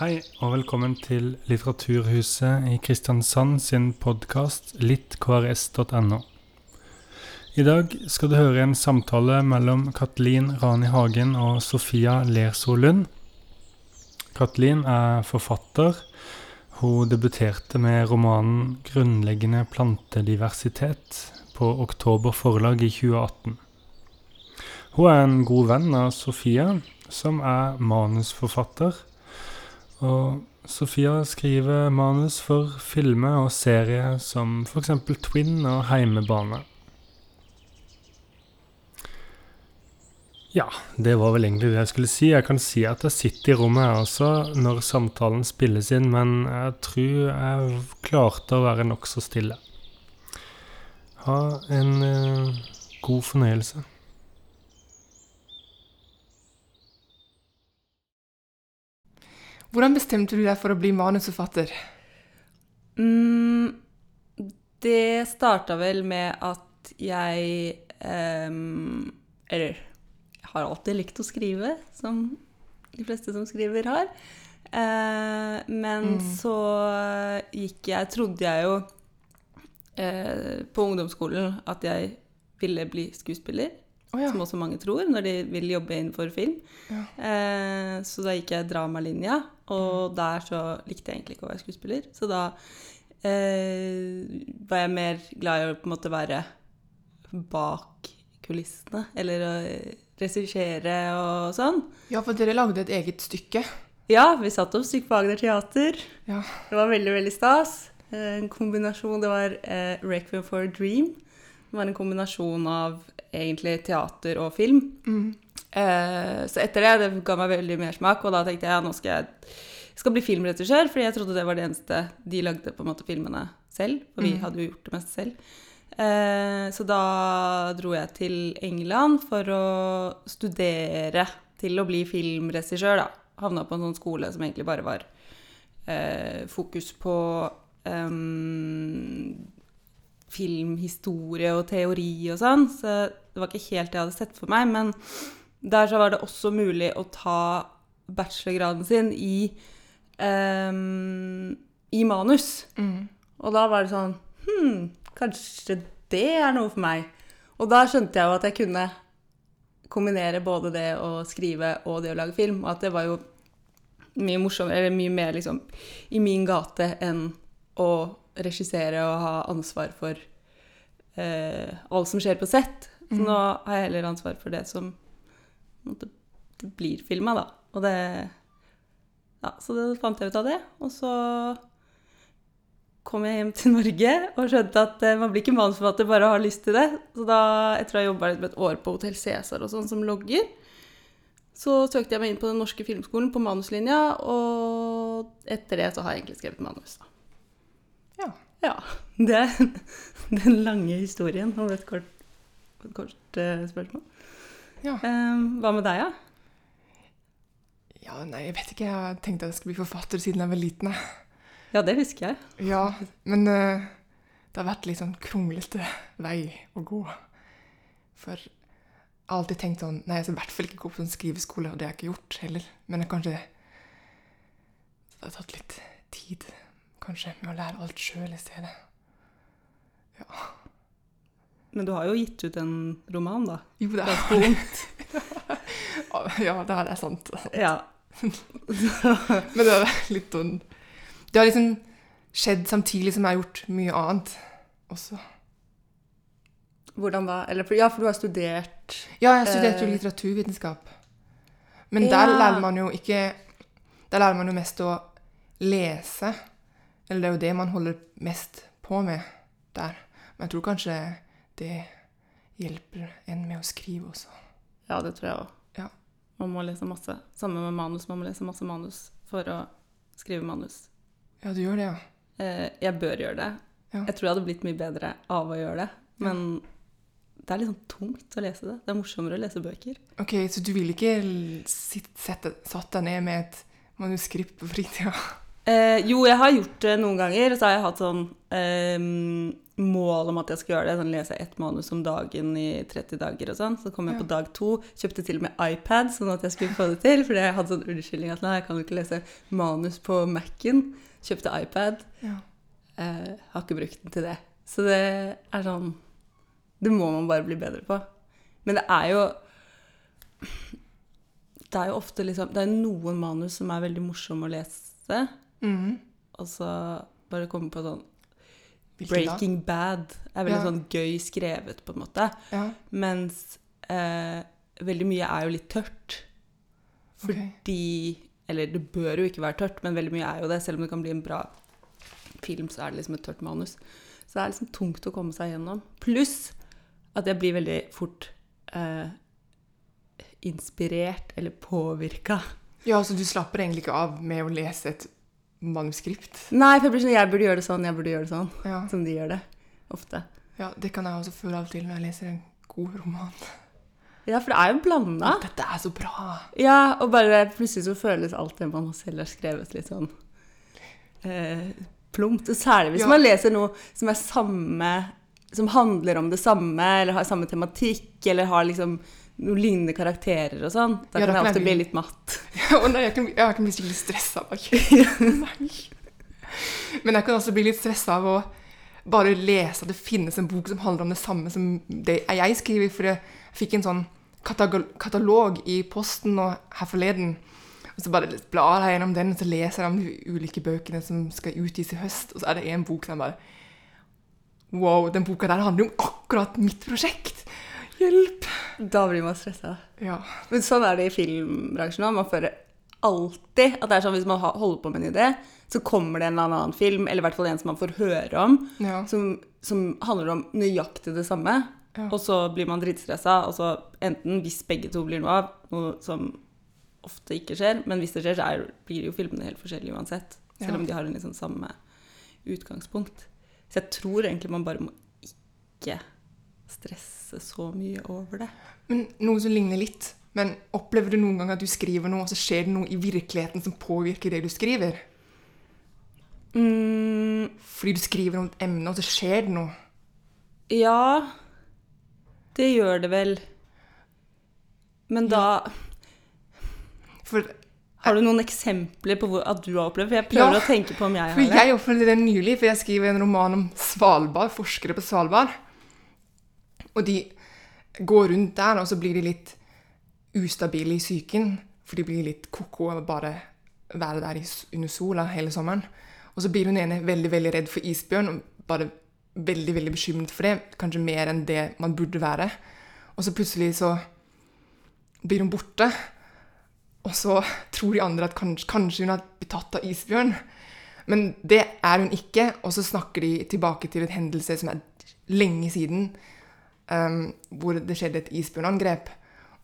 Hei, og velkommen til Litteraturhuset i Kristiansand sin podkast littkrs.no. I dag skal du høre en samtale mellom Katelin Rani Hagen og Sofia Lerso Lund. Katelin er forfatter. Hun debuterte med romanen 'Grunnleggende plantediversitet' på Oktober forlag i 2018. Hun er en god venn av Sofia, som er manusforfatter. Og Sofia skriver manus for filmer og serier som f.eks. Twin og Heimebane. Ja, det var vel egentlig det jeg skulle si. Jeg kan si at jeg sitter i rommet her også når samtalen spilles inn, men jeg tror jeg klarte å være nokså stille. Ha en eh, god fornøyelse. Hvordan bestemte du deg for å bli manusforfatter? Mm, det starta vel med at jeg um, Eller jeg har alltid likt å skrive, som de fleste som skriver har. Uh, men Mm. så gikk jeg Trodde jeg jo uh, på ungdomsskolen at jeg ville bli skuespiller. Oh, ja. Som også mange tror når de vil jobbe innenfor film. Ja. Eh, så da gikk jeg dramalinja. Og der så likte jeg egentlig ikke å være skuespiller. Så da eh, var jeg mer glad i å på en måte være bak kulissene, eller å regissere og sånn. ja, for dere lagde et eget stykke. Ja, vi satte opp Stykke Agder Teater. Ja. Det var veldig, veldig stas. Eh, En kombinasjon Det var eh, 'Requiem for a Dream'. Det var en kombinasjon av egentlig teater og film. Mm. Eh, så etter det, det ga meg veldig mersmak, og da tenkte jeg ja, nå skal jeg skal bli filmregissør, fordi jeg trodde det var det eneste de lagde på en måte filmene selv, for vi Mm. hadde jo gjort det meste selv. Eh, så da dro jeg til England for å studere til å bli filmregissør, da. Havna på en sånn skole som egentlig bare var eh, fokus på em, filmhistorie og teori og sånn, så det var ikke helt det jeg hadde sett for meg, men der så var det også mulig å ta bachelorgraden sin i, um, i manus. Mm. Og da var det sånn Hm, kanskje det er noe for meg. Og da skjønte jeg jo at jeg kunne kombinere både det å skrive og det å lage film, og at det var jo mye morsommere, eller mye mer liksom i min gate enn å regissere og ha ansvar for eh, alt som skjer på sett. Så mm. nå har jeg heller ansvar for det som på det blir filma, da. Og det Ja, så det fant jeg ut av det. Og så kom jeg hjem til Norge og skjønte at eh, man blir ikke manusforfatter bare å ha lyst til det. Så da, etter å ha jobba et år på Hotell Cæsar og sånn som logger, så søkte jeg meg inn på Den norske filmskolen på manuslinja, og etter det så har jeg egentlig skrevet manus. da. Ja. Ja. Det er den lange historien om et kort, et kort eh, spørsmål. Ja. Eh, hva med deg, da? ja, nei, jeg vet ikke. Jeg har tenkt at jeg skulle bli forfatter siden jeg var liten. Ja, det husker jeg. Ja, men uh, det har vært litt sånn kronglete vei å gå. For jeg har alltid tenkt sånn Nei, jeg skal i hvert fall ikke gå på sånn skriveskole, og det har jeg ikke gjort heller. Men jeg kanskje Det har tatt litt tid, kanskje, med å lære alt sjøl i stedet. Men du har jo gitt ut en roman, da. Jo, det er er ungt. Ja, det er sant. Ja. Men det er litt sånn Det har liksom skjedd samtidig som jeg har gjort mye annet også. Hvordan da? Eller, ja, for du har studert Ja, jeg studerte jo Eh. litteraturvitenskap. Men Ja. der lærer man jo ikke Der lærer man jo mest å lese. Eller det er jo det man holder mest på med der. Men jeg tror kanskje det hjelper en med å skrive også. Ja, det tror jeg òg. Ja. Man må lese masse. Samme med manus. Man må lese masse manus for å skrive manus. Ja, du gjør det, ja. Eh, jeg bør gjøre det. Ja. Jeg tror jeg hadde blitt mye bedre av å gjøre det. Men det er litt sånn tungt å lese det. Det er morsommere å lese bøker. Ok, Så du ville ikke sitt, sette, satt deg ned med et manuskript på fritida? Eh, jo, jeg har gjort det noen ganger. Så har jeg hatt sånn eh, mål om at jeg skal gjøre det. Sånn lese ett manus om dagen i 30 dager og sånn. Så kom jeg på dag to, kjøpte til og med iPad sånn at jeg skulle få det til. Fordi jeg hadde sånn unnskyldning at nei, jeg kan jo ikke lese manus på Mac-en. Kjøpte iPad. Ja. Eh, har ikke brukt den til det. Så det er sånn Det må man bare bli bedre på. Men det er jo Det er jo ofte liksom Det er noen manus som er veldig morsomme å lese, Mhm. og så bare komme på sånn? Breaking Bad er veldig Ja. sånn gøy skrevet, på en måte. Ja, Mens eh, veldig mye er jo litt tørt. Fordi okay. Eller det bør jo ikke være tørt, men veldig mye er jo det. Selv om det kan bli en bra film, så er det liksom et tørt manus. Så det er liksom tungt å komme seg gjennom. Pluss at jeg blir veldig fort eh, inspirert eller påvirka. Ja, så du slapper egentlig ikke av med å lese et manuskript? Nei, for jeg blir sånn Jeg burde gjøre det sånn, jeg burde gjøre det sånn. Ja. Som de gjør det. Ofte. ja, det kan jeg også føle av og til når jeg leser en god roman. Ja, for det er jo blanda. Dette er så bra! Ja, og bare plutselig så føles alt det man selv har skrevet, litt sånn eh, plumpt. Og særlig hvis Ja. man leser noe som er samme Som handler om det samme, eller har samme tematikk, eller har liksom noen lignende karakterer og sånn. Da Ja, kan jeg ofte bli litt matt. Ja, nei, jeg kan, jeg kan bli skikkelig stressa av Nei. Men jeg kan også bli litt stressa av å bare lese at det finnes en bok som handler om det samme som det jeg skriver. For jeg fikk en sånn katalog, i posten her forleden. Og så bare blar jeg gjennom den, og så leser jeg om de ulike bøkene som skal utgis i høst. Og så er det en bok som bare Wow, den boka der handler om akkurat mitt prosjekt! Hjelp! Da blir man stressa. Ja. Men sånn er det i filmbransjen òg. Man føler alltid at det er sånn hvis man holder på med en idé, så kommer det en eller annen film, eller i hvert fall en som man får høre om, ja. som, som handler om nøyaktig det samme. Ja. Og så blir man dritstressa, og så enten, hvis begge to blir noe av, noe som ofte ikke skjer, men hvis det skjer, så er, blir jo filmene helt forskjellige uansett. Selv om de har en liksom samme utgangspunkt. Så jeg tror egentlig man bare må ikke stresse så mye over det. Men noe som ligner litt. Men opplever du noen gang at du skriver noe, og så skjer det noe i virkeligheten som påvirker det du skriver? Mm, Fordi du skriver om et emne, og så skjer det noe. ja, det gjør det vel. Men da For, Har du noen eksempler på hvor, at du har opplevd? For jeg prøver Ja, å tenke på om jeg har det. jeg opplevde det nylig, for jeg skriver en roman om Svalbard, forskere på Svalbard. Og de går rundt der, og så blir de litt ustabile i psyken. For de blir litt ko-ko av bare være der under sola hele sommeren. Og så blir hun ene veldig veldig redd for isbjørn, og bare veldig veldig bekymret for det. Kanskje mer enn det man burde være. Og så plutselig så blir hun borte. Og så tror de andre at kanskje, kanskje hun har blitt tatt av isbjørn. Men det er hun ikke. Og så snakker de tilbake til en hendelse som er lenge siden, um, hvor det skjedde et isbjørnangrep.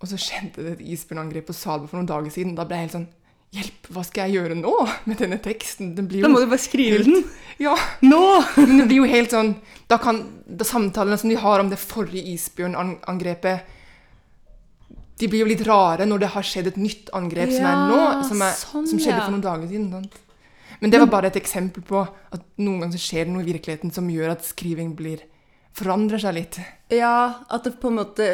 Og så skjedde det et isbjørnangrep på Salbu for noen dager siden. Da ble jeg helt sånn Hjelp, hva skal jeg gjøre nå med denne teksten? Den blir Da må du bare skrive den. Ja, Nå! men det blir jo helt sånn Da kan da Samtalene som de har om det forrige isbjørnangrepet De blir jo litt rare når det har skjedd et nytt angrep som er nå, som, er, sånn, som skjedde ja. for noen dager siden. Sant? Men det var bare et eksempel på at noen ganger skjer det noe i virkeligheten som gjør at skriving blir forandrer seg litt. Ja, at det på en måte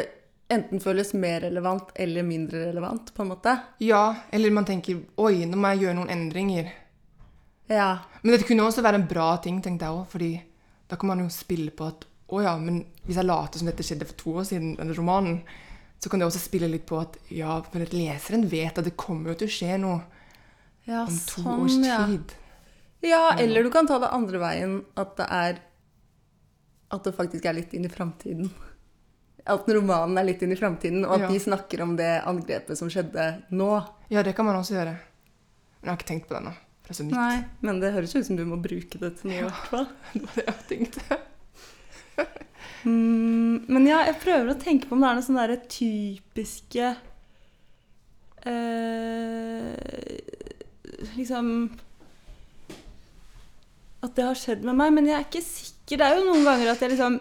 enten føles mer relevant eller mindre relevant, på en måte. Ja, eller man tenker Oi, nå må jeg gjøre noen endringer. Ja. Men dette kunne også være en bra ting, tenkte jeg òg, fordi da kan man jo spille på at å ja, men hvis jeg later som dette skjedde for to år siden, denne romanen, så kan det også spille litt på at ja, for at leseren vet at det kommer jo til å skje noe Ja, om to sånn, års ja. tid. Ja, eller du kan ta det andre veien, at det er At det faktisk er litt inn i framtiden. At romanen er litt inn i framtiden, og at Ja. de snakker om det angrepet som skjedde nå. Ja, det kan man også gjøre. Men jeg har ikke tenkt på det ennå. Det er så nytt. Nei, men det høres ut som du må bruke det til noe, i hvert fall. Det var det jeg tenkte. Mm, men ja, jeg prøver å tenke på om det er noe sånn der typiske eh, Liksom At det har skjedd med meg, men jeg er ikke sikker. Det er jo noen ganger at jeg liksom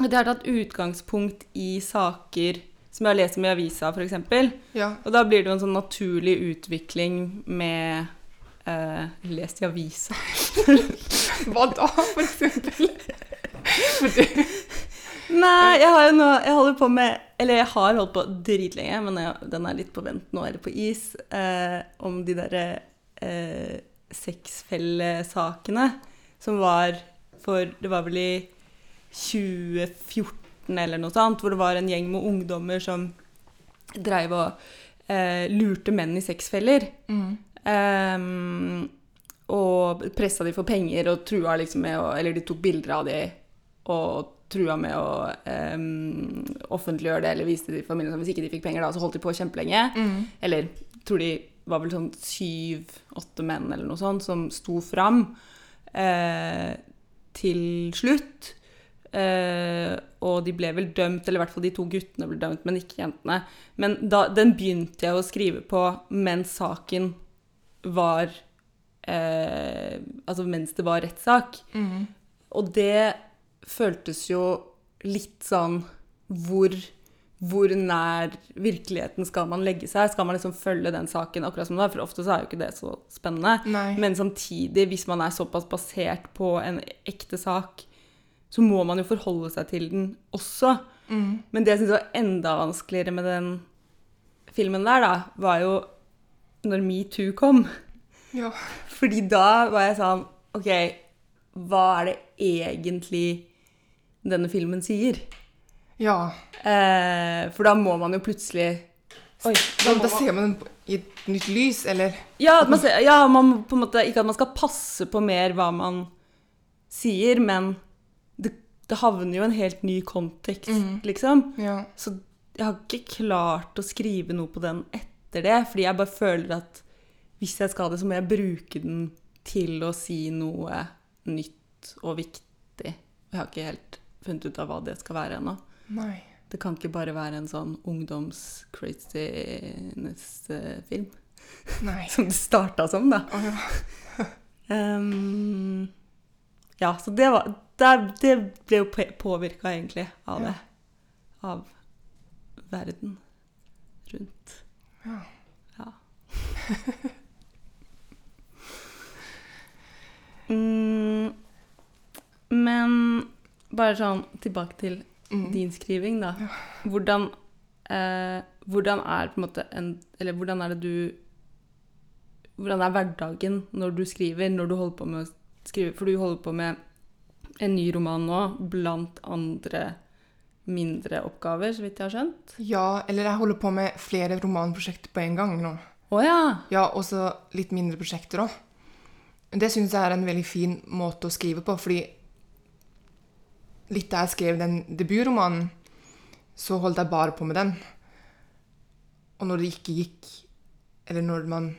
At jeg har tatt utgangspunkt i saker som jeg har lest om i avisa, f.eks. Ja. Og da blir det jo en sånn naturlig utvikling med eh, lest i avisa. Hva da, for eksempel? For Nei, jeg har jo nå Jeg holder på med Eller jeg har holdt på dritlenge, men jeg, den er litt på vent nå, eller på is, eh, om de derre eh, sexfellesakene som var for Det var vel i 2014 eller noe sånt, hvor det var en gjeng med ungdommer som dreiv og eh, lurte menn i sexfeller. mm. Um, og pressa de for penger og trua liksom med å Eller de tok bilder av de og trua med å um, offentliggjøre det eller vise det til familien. Hvis ikke de fikk penger, da, så holdt de på kjempelenge. Mm. Eller tror de var vel sånn syv-åtte menn eller noe sånt som sto fram eh, til slutt. Eh, og de ble vel dømt, eller i hvert fall de to guttene ble dømt, men ikke jentene. Men da, den begynte jeg å skrive på mens saken var eh, Altså mens det var rettssak. Mm. Og det føltes jo litt sånn hvor, hvor nær virkeligheten skal man legge seg? Skal man liksom følge den saken akkurat som det er? For ofte så er jo ikke det så spennende. Nei. Men samtidig, hvis man er såpass basert på en ekte sak, så må man jo forholde seg til den også. Mm. Men det jeg syns var enda vanskeligere med den filmen der, da, var jo når metoo kom. Ja. Fordi da var jeg sånn OK, hva er det egentlig denne filmen sier? Ja. Eh, for da må man jo plutselig Oi. Da, da ser man den i et nytt lys, eller Ja, man, ser, ja man, på en måte, ikke at man skal passe på mer hva man sier, men det, det havner jo en helt ny kontekst, mm. liksom. Ja. Så jeg har ikke klart å skrive noe på den etter det, fordi jeg bare føler at hvis jeg skal det, så må jeg bruke den til å si noe nytt og viktig. Jeg har ikke helt funnet ut av hva det skal være ennå. Nei. Det kan ikke bare være en sånn ungdoms-craziness-film, Nei. som det starta som, da. Oh, ja. um, ja, så det var Det ble jo påvirka, egentlig, av Ja. det. Av verden rundt. Ja. Ja. mm, men bare sånn tilbake til Mm. din skriving, da. Ja. Hvordan, eh, hvordan er på en måte en Eller hvordan er det du Hvordan er hverdagen når du skriver, når du holder på med å skrive? For du holder på med en ny roman nå, blant andre mindre oppgaver, så vidt jeg har skjønt. ja, eller jeg holder på med flere romanprosjekter på en gang nå. Oh, ja! Ja, også litt mindre prosjekter òg. Det syns jeg er en veldig fin måte å skrive på, fordi litt da jeg skrev den debutromanen, så holdt jeg bare på med den. Og når det ikke gikk, eller når man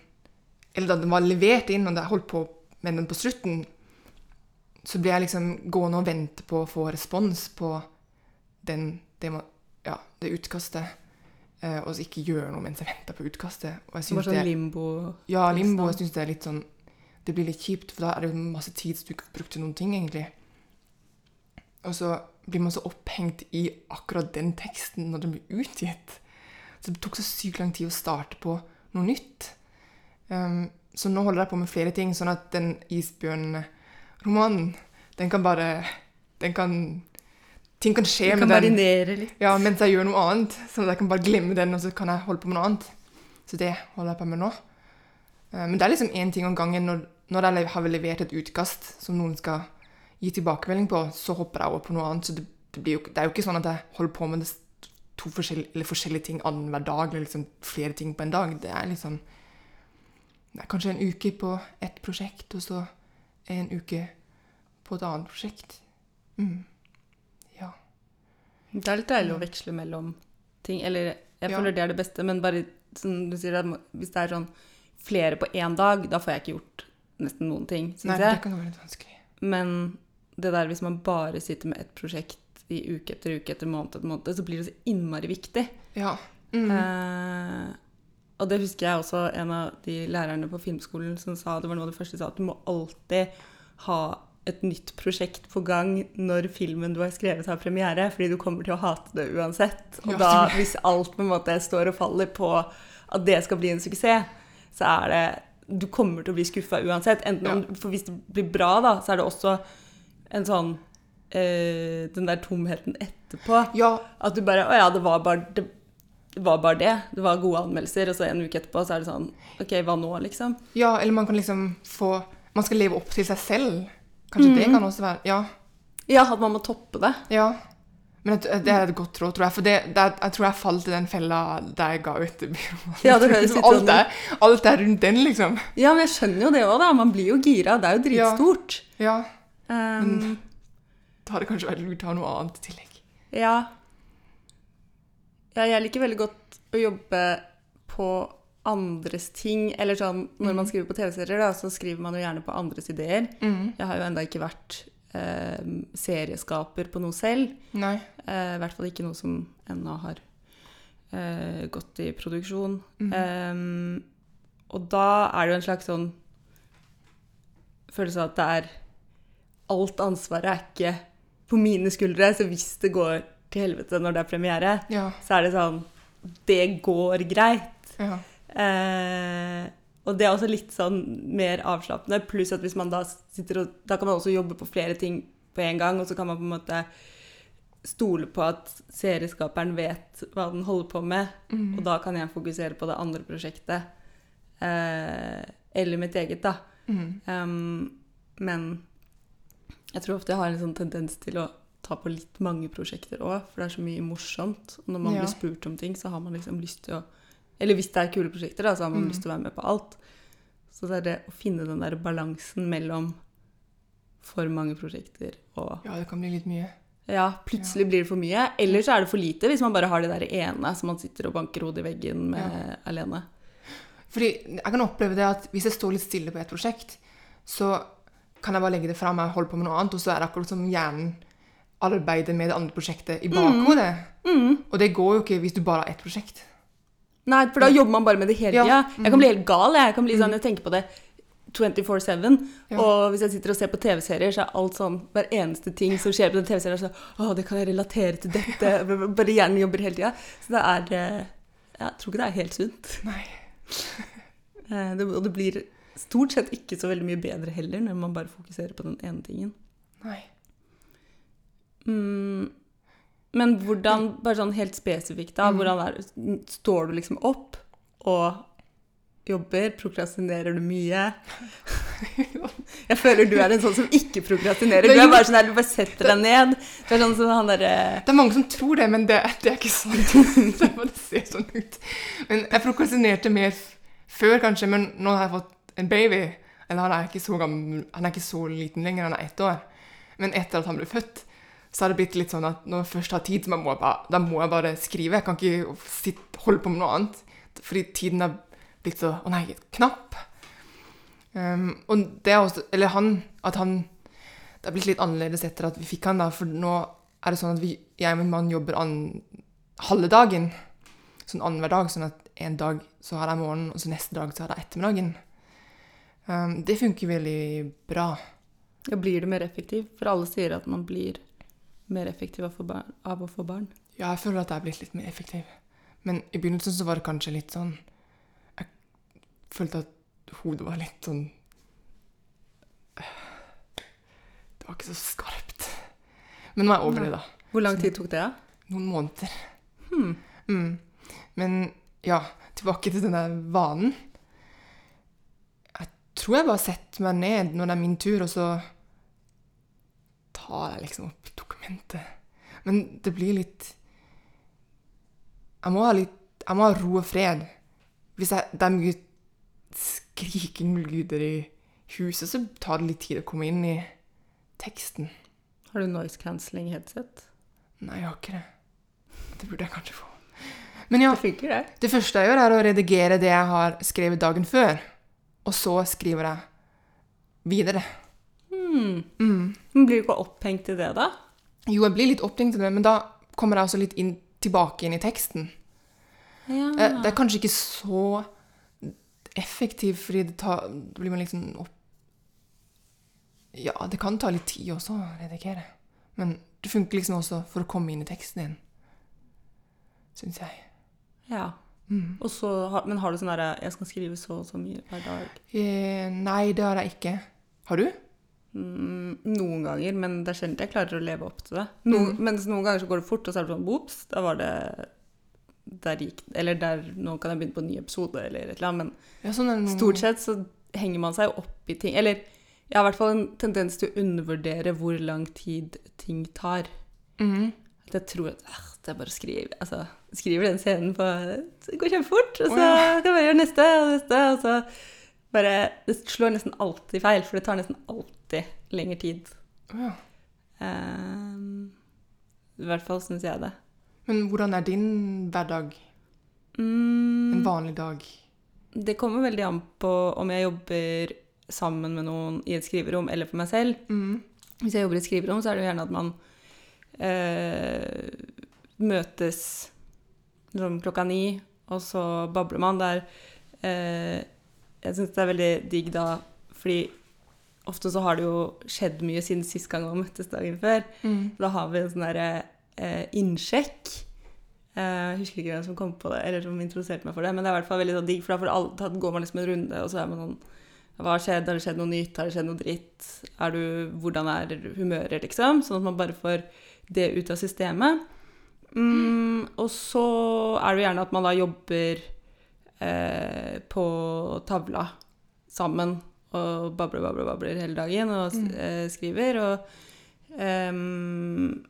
Eller da den var levert inn, og jeg holdt på med den på slutten, så ble jeg liksom gående og vente på å få respons på den, det, ja, det utkastet. Eh, og så ikke gjøre noe mens jeg venter på utkastet. Og jeg sånn limbo ja, limbo. Jeg syns det er litt sånn Det blir litt kjipt, for da er det jo masse tid som du ikke har brukt til noen ting, egentlig. Og så blir man så opphengt i akkurat den teksten når den blir utgitt. Så det tok så sykt lang tid å starte på noe nytt. Um, så nå holder jeg på med flere ting, sånn at den isbjørnromanen, den kan bare Den kan Ting kan skje Du kan med den. marinere litt. Ja, mens jeg gjør noe annet. Sånn at jeg kan bare glemme den, og så kan jeg holde på med noe annet. Så det holder jeg på med nå. Eh, Men det er liksom én ting om gangen. Når, når jeg har levert et utkast som noen skal gi tilbakemelding på, så hopper jeg over på noe annet. Så det, det, blir jo, det er jo ikke sånn at jeg holder på med to forskjellige, eller forskjellige ting annenhver dag, eller liksom flere ting på en dag. Det er liksom Det er kanskje en uke på ett prosjekt, og så en uke på et annet prosjekt. Mm. Ja. Det er litt deilig å veksle mellom ting. Eller jeg Ja. det er det beste, men bare som du sier, hvis det er sånn flere på én dag, da får jeg ikke gjort nesten noen ting, Nei, jeg. det kan være litt vanskelig. Men det der hvis man bare sitter med et prosjekt i uke etter uke etter måned etter måned, så blir det så innmari viktig. Ja. Mm. Eh, og det husker jeg også en av de lærerne på filmskolen som sa, det var noe av det første de sa, at du må alltid ha et nytt prosjekt på gang når filmen du har skrevet har premiere, fordi du kommer til å hate det uansett. Og Ja, da, hvis alt på en måte står og faller på at det skal bli en suksess, så er det du kommer til å bli skuffa uansett. Enten om, for hvis det blir bra, da, så er det også en sånn eh, Den der tomheten etterpå. Ja, At du bare Å ja, det var bare det, det var bare det. Det var gode anmeldelser, og så en uke etterpå så er det sånn OK, hva nå, liksom? ja, eller man kan liksom få Man skal leve opp til seg selv. Kanskje det kan også være Ja. Ja, at man må toppe det. ja. Men det er et godt råd, tror jeg. For det, det, jeg tror jeg falt i den fella der jeg ga ut. Ja, det høres litt alt, er, alt er rundt den, liksom. Ja, men jeg skjønner jo det òg, da. Man blir jo gira. Det er jo dritstort. Ja. Um, Da hadde det kanskje vært lurt å ha noe annet i tillegg. Ja. ja. Jeg liker veldig godt å jobbe på andres ting. Eller sånn når man skriver på TV-serier, så skriver man jo gjerne på andres ideer. Jeg har jo enda ikke vært eh, serieskaper på noe selv. Nei. Eh, I hvert fall ikke noe som ennå har eh, gått i produksjon. Em, og da er det jo en slags sånn følelse av at det er Alt ansvaret er ikke på mine skuldre, så hvis det går til helvete når det er premiere, Ja. så er det sånn Det går greit. Ja. Eh, og det er også litt sånn mer avslappende. Pluss at hvis man da sitter og Da kan man også jobbe på flere ting på en gang, og så kan man på en måte stole på at serieskaperen vet hva den holder på med, og da kan jeg fokusere på det andre prosjektet. Eh, eller mitt eget, da. Mm. Um, men jeg tror ofte jeg har en sånn tendens til å ta på litt mange prosjekter òg, for det er så mye morsomt. Og når man Ja. blir spurt om ting, så har man liksom lyst til å Eller hvis det er kule prosjekter, da, så har man Mm. lyst til å være med på alt. Så det er det å finne den der balansen mellom for mange prosjekter og ja, det kan bli litt mye. Ja, plutselig blir det for mye. Eller så er det for lite, hvis man bare har det der ene som man sitter og banker hodet i veggen med alene. Fordi jeg kan oppleve det at hvis jeg står litt stille på et prosjekt, så kan jeg bare legge det fra meg og holde på med noe annet, og så er det akkurat som hjernen arbeider med det andre prosjektet i bakhodet. Og det går jo ikke hvis du bare har ett prosjekt. Nei, for da jobber man bare med det hele Ja. Mm. Jeg kan bli helt gal. Jeg, kan bli sånn, jeg tenker på det 24-7. Ja. Og hvis jeg sitter og ser på TV-serier, så er alt sånn Hver eneste ting som skjer på den TV-serien, er sånn Å, det kan jeg relatere til dette. Bare hjernen jobber hele tida. Så det er eh, Jeg tror ikke det er helt sunt. Nei. Eh, Det, og det blir stort sett ikke så veldig mye bedre heller, når man bare fokuserer på den ene tingen. Nei. Mm. Men hvordan, bare sånn helt spesifikt, da, hvordan er det Står du liksom opp og jobber? Prokrastinerer du mye? Jeg føler du er en sånn som ikke prokrastinerer. Du er bare sånn der, du bare setter deg ned. Du er sånn som han derre Det er mange som tror det, men det, det er ikke sant. det bare ser sånn ut. Men jeg prokrastinerte mer før, kanskje, men nå har jeg fått en baby. Eller han er gammel, han er ikke så liten lenger, han er ett år. Men etter at han ble født, så har det blitt litt sånn at når jeg først har tid, så må jeg bare, da må jeg bare skrive. Jeg kan ikke sitte, holde på med noe annet. Fordi tiden har blitt så Å nei, knapp. Um, og det er også Eller han At han Det har blitt litt annerledes etter at vi fikk han, da. For nå er det sånn at vi, jeg og min mann jobber an, halve dagen. Sånn annenhver dag. Sånn at en dag så har jeg morgenen, og så neste dag så har jeg ettermiddagen. Um, det funker veldig bra. Ja, blir du mer effektiv? For alle sier at man blir mer effektiv av barn. Av å få barn. Ja, jeg føler at jeg er blitt litt mer effektiv. Men i begynnelsen så var det kanskje litt sånn Jeg følte at hodet var litt sånn Det var ikke så skarpt. Men nå er jeg over det, da. Hvor lang tid tok det? da? Noen måneder. Mm. Men ja, tilbake til den der vanen. Tror jeg bare setter meg ned når det er min tur, og så tar jeg liksom opp dokumentet. Men det blir litt Jeg må ha litt Jeg må ha ro og fred. Hvis jeg, det er mye skriking lyder i huset, så tar det litt tid å komme inn i teksten. Har du noise cancelling headset? Nei, jeg har ikke det. Det burde jeg kanskje få. Men ja, Det funker, det. det første jeg gjør, er å redigere det jeg har skrevet dagen før. Og så skriver jeg videre. Mm. Mm. Men blir du ikke opphengt i det, da? Jo, jeg blir litt opphengt i det, men da kommer jeg også litt inn, tilbake inn i teksten. Ja. Eh, Det er kanskje ikke så effektivt, fordi det, tar, blir man liksom opp... Ja, det kan ta litt tid også å redigere. Men det funker liksom også for å komme inn i teksten din. Syns jeg. ja. Mm. Så, men har du sånn derre Jeg skal skrive så og så mye hver dag. Eh, nei, det har jeg ikke. Har du? Mm, noen ganger, men det er sjelden jeg klarer å leve opp til det. No, Mm. Mens noen ganger så går det fort, og så er det sånn Ops, da var det der gikk Eller der Nå kan jeg begynne på en ny episode, eller et eller annet. Men Ja, sånn noen- stort sett så henger man seg opp i ting. Eller jeg har i hvert fall en tendens til å undervurdere hvor lang tid ting tar. Mm. At jeg tror at «Ah, det er bare skriver, altså, skriver den scenen på Det går kjempefort, og så ja. kan jeg gjøre neste og neste, og så bare Det slår nesten alltid feil, for det tar nesten alltid lengre tid. Ja. um, I hvert fall syns jeg det. Men hvordan er din hverdag? Mm, En vanlig dag? det kommer veldig an på om jeg jobber sammen med noen i et skriverom eller for meg selv. Mm. Hvis jeg jobber i et skriverom, så er det jo gjerne at man eh, møtes liksom klokka ni, og så babler man der. Eh, jeg syns det er veldig digg da, fordi ofte så har det jo skjedd mye siden sist gang man møttes dagen før. Mm. Da har vi en sånn derre eh, innsjekk. Eh, Jeg husker ikke hvem som kom på det, eller som introduserte meg for det, men det er i hvert fall veldig sånn digg, for da, da går man liksom en runde, og så er man sånn Hva har skjedd? Har det skjedd noe nytt? Har det skjedd noe dritt? Er du, hvordan er humøret, liksom? Sånn at man bare får det ut av systemet. Mm, og så er det jo gjerne at man da jobber eh, på tavla sammen og babler, babler, babler hele dagen og Mm. eh, skriver. Og, ehm,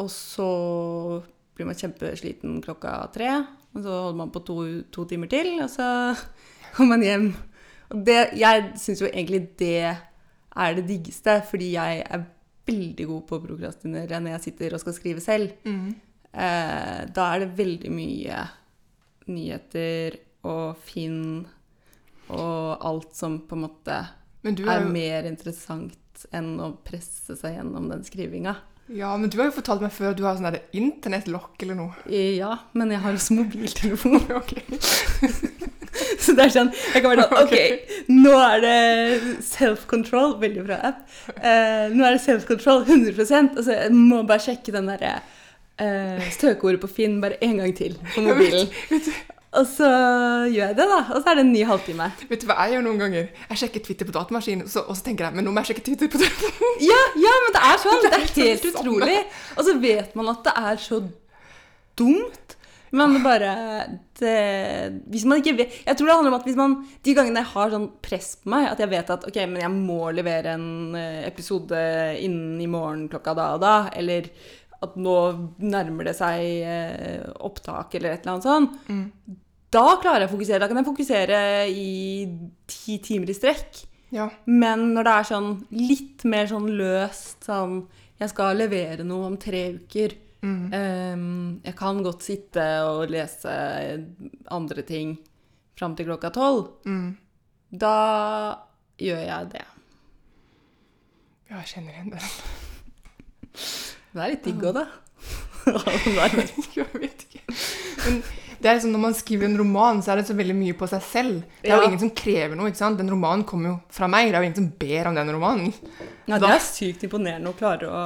og så blir man kjempesliten klokka tre, og så holder man på to, to timer til, og så kommer man hjem. Og det, jeg syns jo egentlig det er det diggeste, fordi jeg er veldig god på å prokrastinere når jeg sitter og skal skrive selv. Mm. Eh, da er det veldig mye nyheter og Finn og alt som på en måte er er jo mer interessant enn å presse seg gjennom den skrivinga. Ja, men du har jo fortalt meg før at du har sånn internettlokk eller noe. Ja, men jeg har også mobiltelefon. Ok. Så det er sånn Jeg kan være sånn OK, nå er det self-control. Veldig bra app. Uh, nå er det self-control 100 Altså, jeg må bare sjekke den derre uh, støkeordet på Finn bare en gang til på mobilen. Og så gjør jeg det, da. Og så er det en ny halvtime. Vet du hva jeg gjør noen ganger? Jeg sjekker Twitter på datamaskinen, så, og så tenker jeg men nå må jeg sjekke Twitter på telefonen. Ja, ja, men det er sånn. Det er helt utrolig. Og så vet man at det er så dumt. Men det bare Hvis man ikke vet Jeg tror det handler om at hvis man De gangene jeg har sånn press på meg, at jeg vet at ok, men jeg må levere en eh, episode innen i morgen klokka da og da, eller at nå nærmer det seg eh, opptak eller et eller annet sånt, Mm. da klarer jeg å fokusere. Da kan jeg fokusere i ti timer i strekk. Ja. Men når det er sånn litt mer sånn løst sånn Jeg skal levere noe om tre uker. Mm. Um, jeg kan godt sitte og lese andre ting fram til klokka tolv. Mm. Da gjør jeg det. Ja, jeg kjenner igjen det. Det er litt digg òg, da. Nei, Jeg vet ikke. Men det er liksom, når man skriver en roman, så er det så veldig mye på seg selv. Det er Ja. jo ingen som krever noe. ikke sant? Den romanen kommer jo fra meg. Det er jo ingen som ber om den romanen. Ja, det er sykt imponerende å klare å,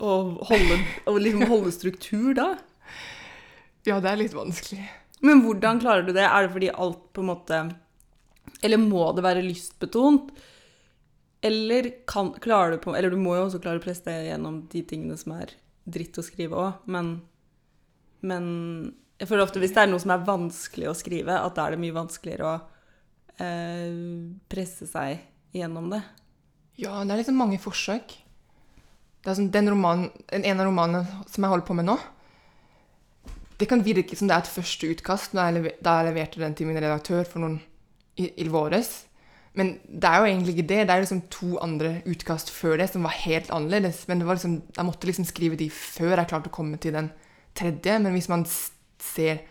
å holde, å liksom holde struktur da. Ja, det er litt vanskelig. Men hvordan klarer du det? Er det fordi alt på en måte Eller må det være lystbetont? Eller kan, klarer du på Eller du må jo også klare å presse deg gjennom de tingene som er dritt å skrive òg, men, men jeg føler ofte hvis det er noe som er vanskelig å skrive, at da er det mye vanskeligere å eh, presse seg gjennom det. Ja, det er liksom mange forsøk. Det er sånn, den romanen, en av romanene som jeg holder på med nå, det kan virke som det er et første utkast da jeg, da jeg leverte den til min redaktør for noen i, i våres. Men det er jo egentlig ikke det. Det er liksom to andre utkast før det som var helt annerledes. Men liksom, jeg måtte liksom skrive de før jeg klarte å komme til den tredje. Men hvis man ser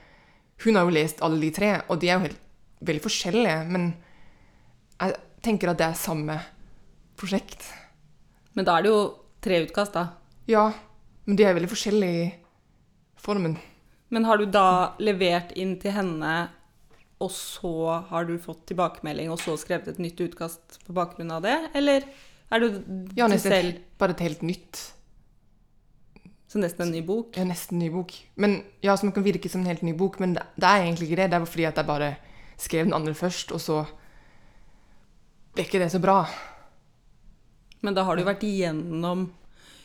Hun har jo lest alle de tre, og de er jo helt, veldig forskjellige. Men jeg tenker at det er samme prosjekt. Men da er det jo tre utkast, da. Ja, men de er veldig forskjellige i formen. Men har du da levert inn til henne, og så har du fått tilbakemelding, og så skrevet et nytt utkast på bakgrunn av det? Eller er du Ja, nesten selv bare et helt nytt. Så nesten en ny bok. Ja, nesten en ny bok. Men ja, som kan virke som en helt ny bok, men det, det er egentlig ikke det. Det er fordi at jeg bare skrev den andre først, og så ble ikke det så bra. Men da har du vært igjennom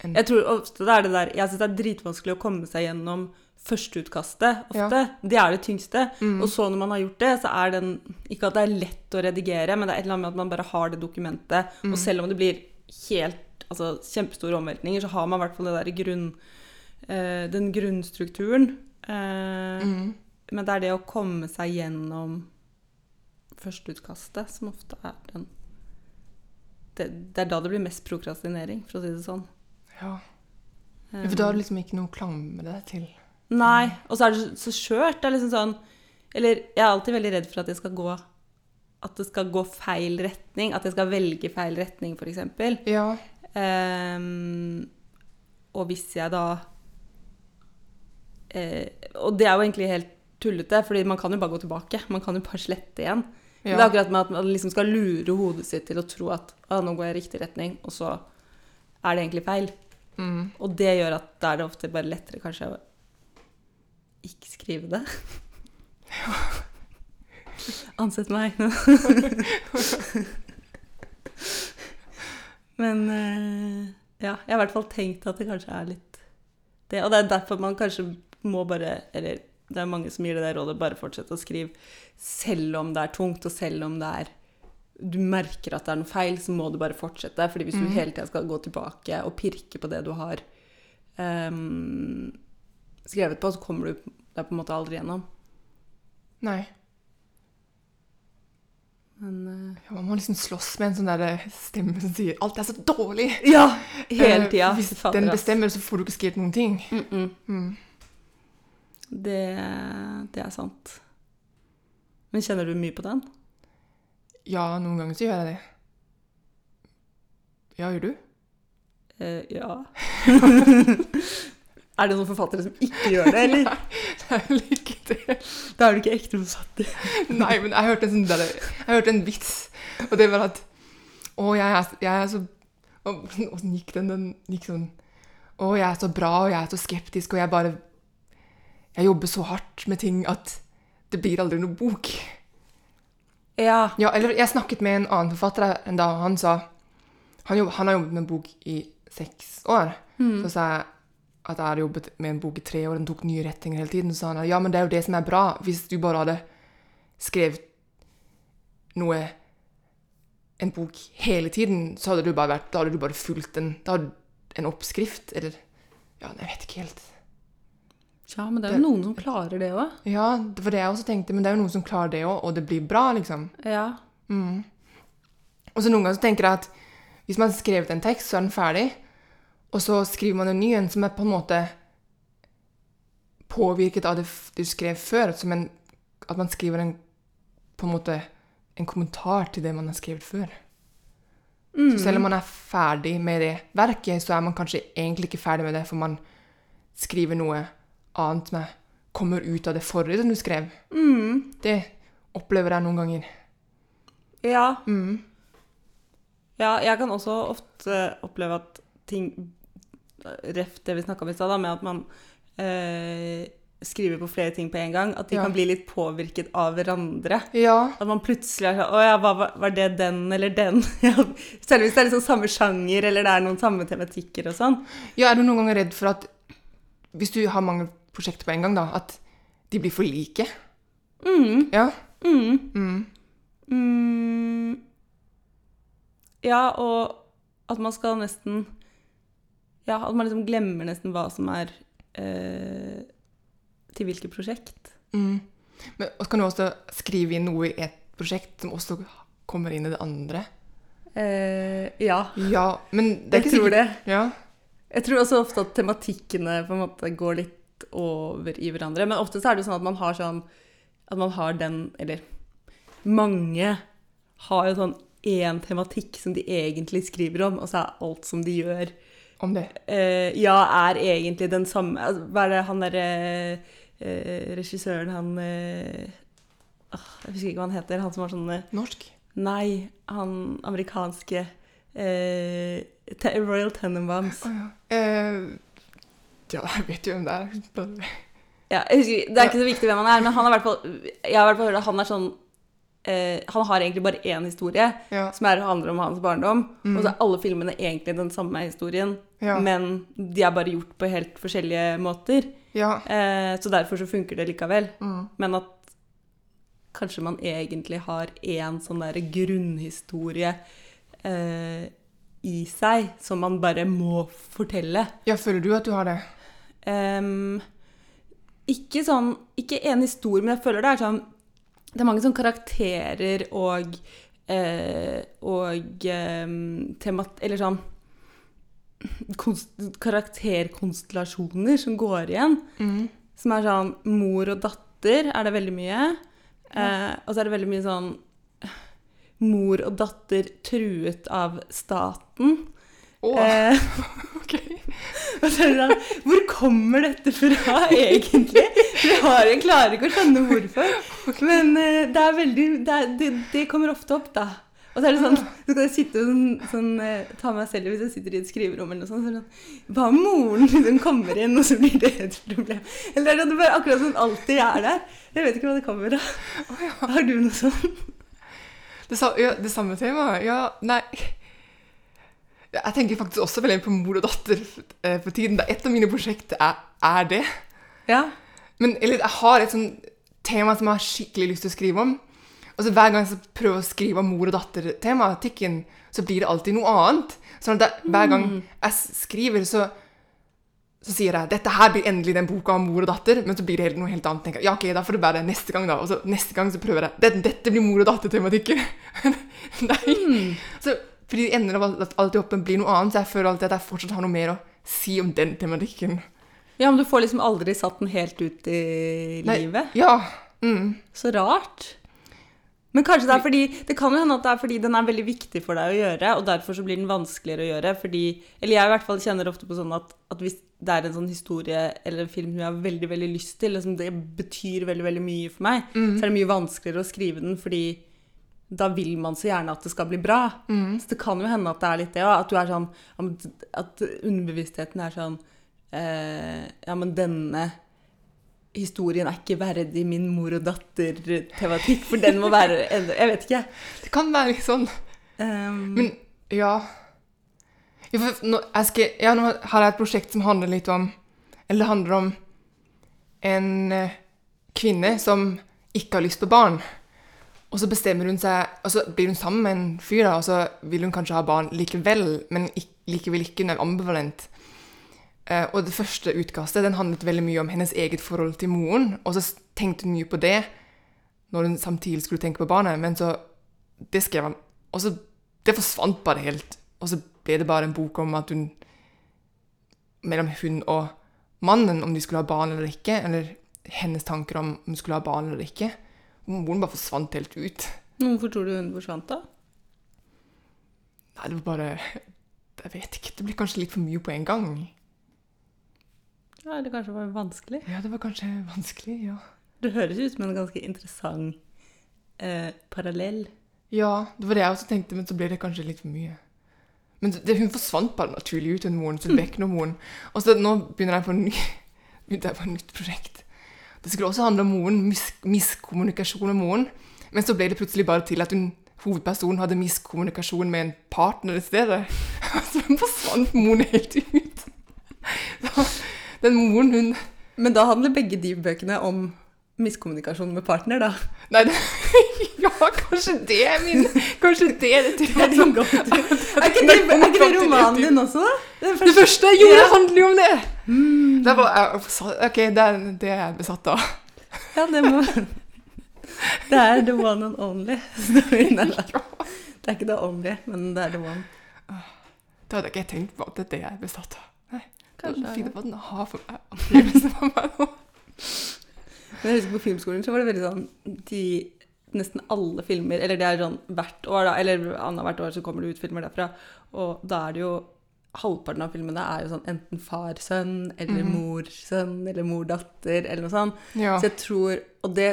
Jeg tror ofte det er det der Jeg syns det er dritvanskelig å komme seg gjennom førsteutkastet ofte. Det er det tyngste. Mm. Og så når man har gjort det, så er den Ikke at det er lett å redigere, men det er et eller annet med at man bare har det dokumentet. Mm. Og selv om det blir helt Altså kjempestore omveltninger, så har man i hvert fall det der grunn, eh, den grunnstrukturen. Eh, Mm. Men det er det å komme seg gjennom førsteutkastet som ofte er den det, det er da det blir mest prokrastinering, for å si det sånn. Ja. For da har du liksom ikke noe å klamre deg til. Nei. Og så er det så skjørt. Det er liksom sånn Eller jeg er alltid veldig redd for at det skal gå At det skal gå feil retning. At jeg skal velge feil retning, f.eks. Ja. Um, og hvis jeg da uh, Og det er jo egentlig helt tullete, fordi man kan jo bare gå tilbake. Man kan jo bare slette igjen. Men Det er akkurat med at man liksom skal lure hodet sitt til å tro at ah, nå går jeg i riktig retning, og så er det egentlig feil. Mm. Og det gjør at da er det ofte bare lettere kanskje å ikke skrive det. Ansett meg. Men eh, ja, jeg har i hvert fall tenkt at det kanskje er litt det. Og det er derfor man kanskje må bare Eller det er mange som gir det der rådet, bare fortsette å skrive selv om det er tungt, og selv om det er du merker at det er noe feil, så må du bare fortsette. fordi hvis du mm. hele tida skal gå tilbake og pirke på det du har um, skrevet på, så kommer du deg på en måte aldri gjennom. Nei. Men uh, Ja, man må liksom slåss med en sånn der stemme som sier 'alt er så dårlig'. Ja! Hele tiden. Uh, Hvis den bestemmer, så får du ikke skrevet noen ting. Mm -mm. Det, det er sant. Men kjenner du mye på den? Ja, noen ganger så gjør jeg det. Ja, gjør du? Eh, ja. er det noen forfattere som ikke gjør det, eller? Nei, Det er vel ikke det. Da er du ikke ekte forfatter. Nei, men jeg hørte en sånn der, Jeg hørte en vits, og det var at Å, jeg er, jeg er så Åssen gikk den? Den gikk sånn Å, jeg er så bra, og jeg er så skeptisk, og jeg bare Jeg jobber så hardt med ting at det blir aldri noe bok. Ja. Ja, eller jeg snakket med en annen forfatter en dag, han sa Han, jobb, han har jobbet med en bok i seks år. Mm. Så sa jeg at jeg hadde jobbet med en bok i tre år, den tok nye retninger hele tiden. Så sa han ja, men det er jo det som er bra. Hvis du bare hadde skrevet noe En bok hele tiden, så hadde du bare vært Da hadde du bare fulgt en Da en oppskrift, eller Ja, jeg vet ikke helt. Ja, men det er jo noen som klarer det òg. Ja, det var det jeg også tenkte, men det er jo noen som klarer det òg, og det blir bra, liksom. Ja. Mm. Og så noen ganger så tenker jeg at hvis man har skrevet en tekst, så er den ferdig, og så skriver man en ny en som er på en måte påvirket av det du skrev før, som en, at man skriver en på en måte en kommentar til det man har skrevet før. Mm. Så selv om man er ferdig med det verket, så er man kanskje egentlig ikke ferdig med det, for man skriver noe annet med kommer ut av det forrige som du skrev. Mm. Det opplever jeg noen ganger. Ja. Mm. ja, jeg kan også ofte oppleve at ting Ref det vi snakka om i stad, med at man eh, skriver på flere ting på en gang. At de Ja. kan bli litt påvirket av hverandre. Ja, At man plutselig er sånn Å ja, var- var det den eller den? Selv hvis det er liksom samme sjanger, eller det er noen samme tematikker og sånn. Ja, er du noen ganger redd for at hvis du har mange prosjekter på en gang, da, at de blir for like? Mm, Ja. mm, Mm. mm. Ja, og at man skal nesten Ja, at man liksom glemmer nesten hva som er eh, til hvilket prosjekt. Mm. Men og kan du også skrive inn noe i et prosjekt som også kommer inn i det andre. Eh, ja, Ja, men det er jeg ikke tror sikkert det. Ja. Jeg tror også ofte at tematikkene på en måte går litt over i hverandre. Men ofte så er det jo sånn at man har sånn At man har den Eller mange har jo sånn én tematikk som de egentlig skriver om, og så er alt som de gjør, Om det. eh, ja, er egentlig den samme altså, Hva er det han derre eh, regissøren, han eh, Jeg husker ikke hva han heter. Han som har sånne Norsk? Nei, han amerikanske eh, Royal Tenenbaums. Oh, ja. Ja, jeg vet jo hvem det er. Ja, husker, det er ikke så viktig hvem han er, men han fall Jeg har i hvert fall hørt at han er sånn eh, Han har egentlig bare én historie, Ja. som er, handler om hans barndom. Mm. Og så er alle filmene egentlig den samme historien, Ja. men de er bare gjort på helt forskjellige måter. ja. Eh, så derfor så funker det likevel. Mm. Men at kanskje man egentlig har én sånn derre grunnhistorie eh, i seg som man bare må fortelle. ja, føler du at du har det? Ehm, ikke sånn Ikke en historie, men jeg føler det er sånn Det er mange sånne karakterer og eh, Og ehm, temat... Eller sånn konst, Karakterkonstellasjoner som går igjen. Mm. Som er sånn mor og datter er det veldig mye. Eh, og så er det veldig mye sånn Mor og datter truet av staten. Å, Eh, ok. og så det sånn Hvor kommer dette fra, egentlig? Jeg, har, jeg klarer ikke å skjønne hvorfor. Men eh, det er veldig det, er, det, det kommer ofte opp, da. Og så er det sånn, så kan jeg sitte og sånn, sånn, eh, ta meg selv hvis jeg sitter i et skriverom eller noe sånt. Sånn, Hva om moren liksom kommer inn, og så blir det et problem? Eller er det bare akkurat sånn alltid er der? Jeg vet ikke hva det kommer av. Har du noe sånt? Det, sa, ja, det samme temaet? Ja, nei Jeg tenker faktisk også veldig på mor og datter eh, for tiden. Er Et av mine prosjekter er, er det. Ja. Men eller, jeg har et sånn tema som jeg har skikkelig lyst til å skrive om. Og så Hver gang jeg prøver å skrive om mor og datter-tematikken, så blir det alltid noe annet. Sånn at jeg, hver gang jeg skriver, så, så sier jeg dette her blir endelig den boka om mor og datter, men så blir det noe helt annet. Tenker jeg, ja, ok, da får det være neste gang, da. Og så neste gang så prøver jeg dette, dette blir mor og datter-tematikken. Nei. Så, fordi det ender av at alt i hoppen blir noe annet, så jeg føler alltid at jeg fortsatt har noe mer å si om den tematikken. ja, men du får liksom aldri satt den helt ut i Nei. livet. Ja. Mm. Så rart. Men kanskje det er fordi Det kan jo hende at det er fordi den er veldig viktig for deg å gjøre, og derfor så blir den vanskeligere å gjøre. Fordi Eller jeg i hvert fall kjenner ofte på sånn at, at hvis det er en sånn historie eller en film som jeg har veldig veldig lyst til, liksom det betyr veldig veldig mye for meg, Mm. så er det mye vanskeligere å skrive den fordi da vil man så gjerne at det skal bli bra. Mm. Så det kan jo hende at det er litt det òg. At du er sånn At underbevisstheten er sånn eh, Ja, men denne historien er ikke verdig min mor og datter-tematikk, for den må være Jeg vet ikke. Det kan være litt sånn. Um, Men ja ja, for nå, skal, ja, nå har jeg et prosjekt som handler litt om Eller det handler om en eh, kvinne som ikke har lyst på barn. Og så bestemmer hun seg Og så blir hun sammen med en fyr, da, og så vil hun kanskje ha barn likevel, men likevel ikke. Ambivalent. Eh, og det første utkastet den handlet veldig mye om hennes eget forhold til moren. Og så tenkte hun mye på det når hun samtidig skulle tenke på barnet. Men så Det skrev han. Og så Det forsvant bare helt. Og så ble det bare en bok om at hun Mellom hun og mannen, om de skulle ha barn eller ikke. Eller hennes tanker om om hun skulle ha barn eller ikke. Moren bare forsvant helt ut. hvorfor tror du hun forsvant, da? Nei, det var bare Jeg vet ikke. Det blir kanskje litt for mye på en gang. Ja, Eller kanskje var det vanskelig? Ja, det var kanskje vanskelig, ja. Det høres ut som en ganske interessant eh, parallell. Ja, det var det jeg også tenkte, men så ble det kanskje litt for mye. Men det, hun forsvant bare naturlig ut, hun moren, så vekk nå moren. Og så nå begynner jeg på, ny, begynner jeg på et nytt prosjekt. Det skulle også handle om moren, mis, miskommunikasjon med moren. Men så ble det plutselig bare til at hun, hovedpersonen hadde miskommunikasjon med en partner i stedet. Så forsvant moren helt ut. Så den moren, hun Men da handler begge de bøkene om miskommunikasjon med partner, da. Nei, det, ja, kanskje det er min Kanskje det er det Det er din. Er ikke det, er ikke det romanen din også, da? Det første jeg gjorde, Ja. handler jo om det! Det var, OK, det er, det er jeg besatt av. Ja, det må Det er the one and only. Nei. Det er ikke the only, men det er the one. Det hadde ikke jeg tenkt på at det er det jeg er besatt av. Nei, Kanskje er det. på at den har for meg for meg nå. Men jeg husker på filmskolen så var det veldig sånn de, Nesten alle filmer, eller det er sånn hvert år, da, eller annethvert år så kommer det ut filmer derfra, og da er det jo Halvparten av filmene er jo sånn enten far-sønn, eller mm. mor-sønn, eller mor-datter, eller noe sånt. Ja. Så jeg tror Og det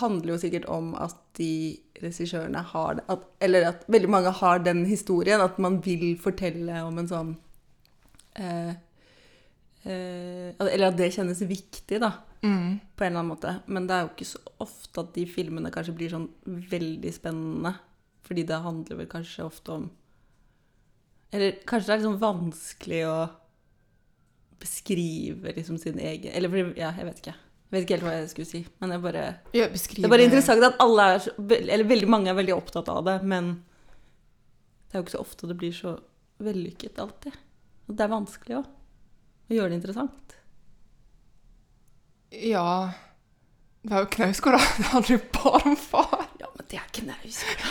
handler jo sikkert om at de regissørene har det at, Eller at veldig mange har den historien, at man vil fortelle om en sånn eh, eh, Eller at det kjennes viktig, da, Mm. på en eller annen måte. Men det er jo ikke så ofte at de filmene kanskje blir sånn veldig spennende. Fordi det handler vel kanskje ofte om Eller kanskje det er liksom vanskelig å beskrive liksom sin egen Eller fordi- ja, jeg vet ikke. Jeg vet ikke helt hva jeg skulle si. Men jeg bare Ja, Det er bare interessant at alle er eller veldig mange er veldig opptatt av det, men det er jo ikke så ofte det blir så vellykket alltid. Og det er vanskelig òg. Å gjøre det interessant. Ja Det er jo Knausgård, da. Det handler jo bare om far. Ja, men det er knausgård.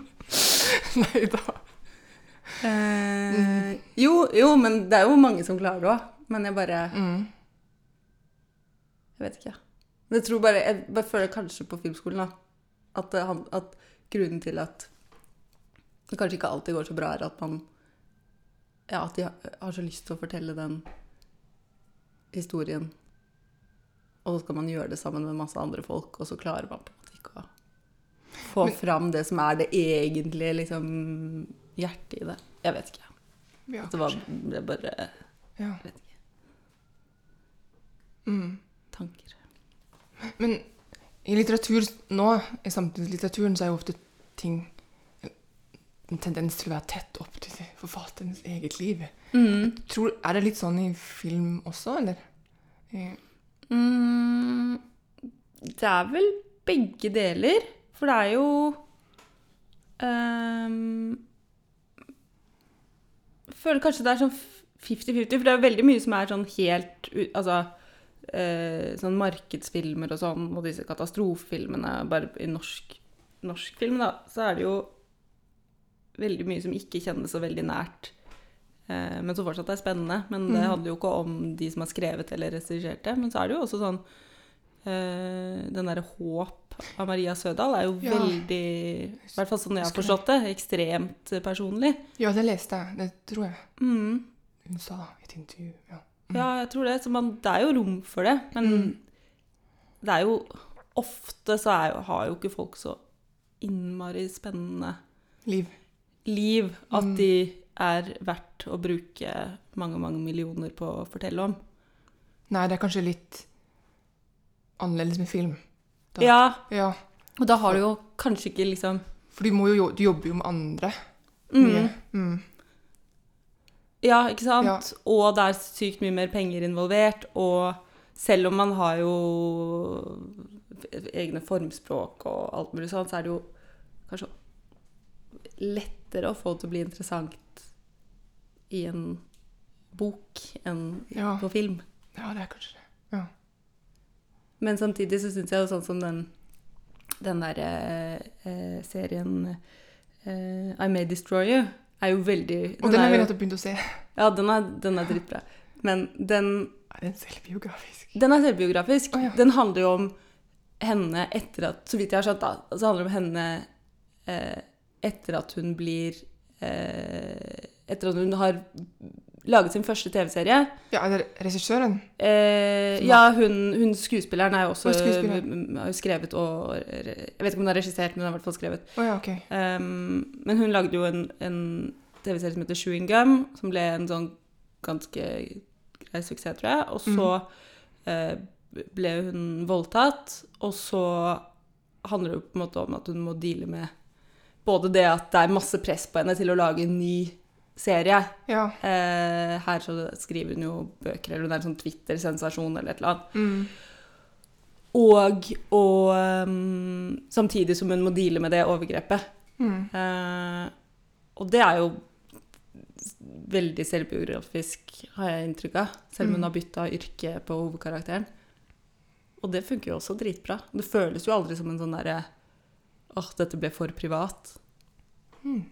Nei da. eh, jo, jo, men det er jo mange som klarer det òg. Men jeg bare Mm. Jeg vet ikke. Men jeg tror bare Jeg bare føler kanskje på filmskolen da, at, han- at grunnen til at det kanskje ikke alltid går så bra, er at man Ja, at de har, har så lyst til å fortelle den historien. Og så skal man gjøre det sammen med masse andre folk, og så klarer man på en måte ikke å få Men- fram det som er det egentlige liksom, hjertet i det. Jeg vet ikke. Ja, At det var det bare Ja. Jeg vet ikke. Mm. Tanker. Men i litteratur nå, i samtidslitteraturen, så er jo ofte ting en tendens til å være tett opp til forfatterens eget liv. Mm. Tror, er det litt sånn i film også, eller? Mm, det er vel begge deler. For det er jo um, føler kanskje det er sånn 50-50, for det er veldig mye som er sånn helt Altså uh, sånn markedsfilmer og sånn, og disse katastrofefilmene Bare i norsk, norsk film, da, så er det jo veldig mye som ikke kjennes så veldig nært. Uh, men som fortsatt er spennende. Men det Mhm. handler jo ikke om de som har skrevet eller regissert det. Men så er det jo også sånn uh, Den derre Håp av Maria Sødal er jo Ja. veldig I hvert fall sånn jeg har forstått det, ekstremt personlig. ja, det leste jeg. Det tror jeg Mm. hun sa i et intervju. Ja. Ja, jeg tror det. Så man, det er jo rom for det. Men Mm. det er jo Ofte så jo- har jo ikke folk så innmari spennende Liv. liv at Mm. de er verdt å bruke mange, mange millioner på å fortelle om. Nei, det er kanskje litt annerledes med film. Da. Ja, Ja, og da har du jo kanskje ikke liksom for du, jo, du jobber jo med andre. mm. Mm. Ja, ikke sant? Ja. Og det er sykt mye mer penger involvert, og selv om man har jo egne formspråk og alt mulig sånt, så er det jo kanskje lettere å få det til å bli interessant i en bok enn Ja. på film. ja, det er kanskje det. Ja. Men samtidig så syns jeg jo sånn som den, den derre eh, serien eh, I May Destroy You er jo veldig Og den har vi nettopp begynt å se. Ja, den er, den er dritbra. Men den, Er den selvbiografisk? den er selvbiografisk. Oh, ja. Den handler jo om henne etter at Så vidt jeg har skjønt, da, så handler det om henne eh, etter at hun blir eh, Etter at hun har laget sin første TV-serie. Ja, er det regissøren? Eh, ja, hun, hun skuespilleren er jo også har skrevet og Jeg vet ikke om hun har regissert, men hun har i hvert fall skrevet. Oh, ja, ok. Um, men hun lagde jo en, en TV-serie som heter Chewing Gum, som ble en sånn ganske grei suksess, tror jeg. Og så eh, ble hun voldtatt, og så handler det jo på en måte om at hun må deale med både det at det er masse press på henne til å lage en ny serie. Ja. Eh, her så skriver hun jo bøker, eller hun er en sånn Twitter-sensasjon eller et eller annet. Mm. Og, og um, samtidig som hun må deale med det overgrepet. Mm. Eh, og det er jo veldig selvbiografisk, har jeg inntrykk av. Selv om hun Mm. har bytta yrke på hovedkarakteren. Og det funker jo også dritbra. Det føles jo aldri som en sånn derre Åh, dette ble for privat. Mm.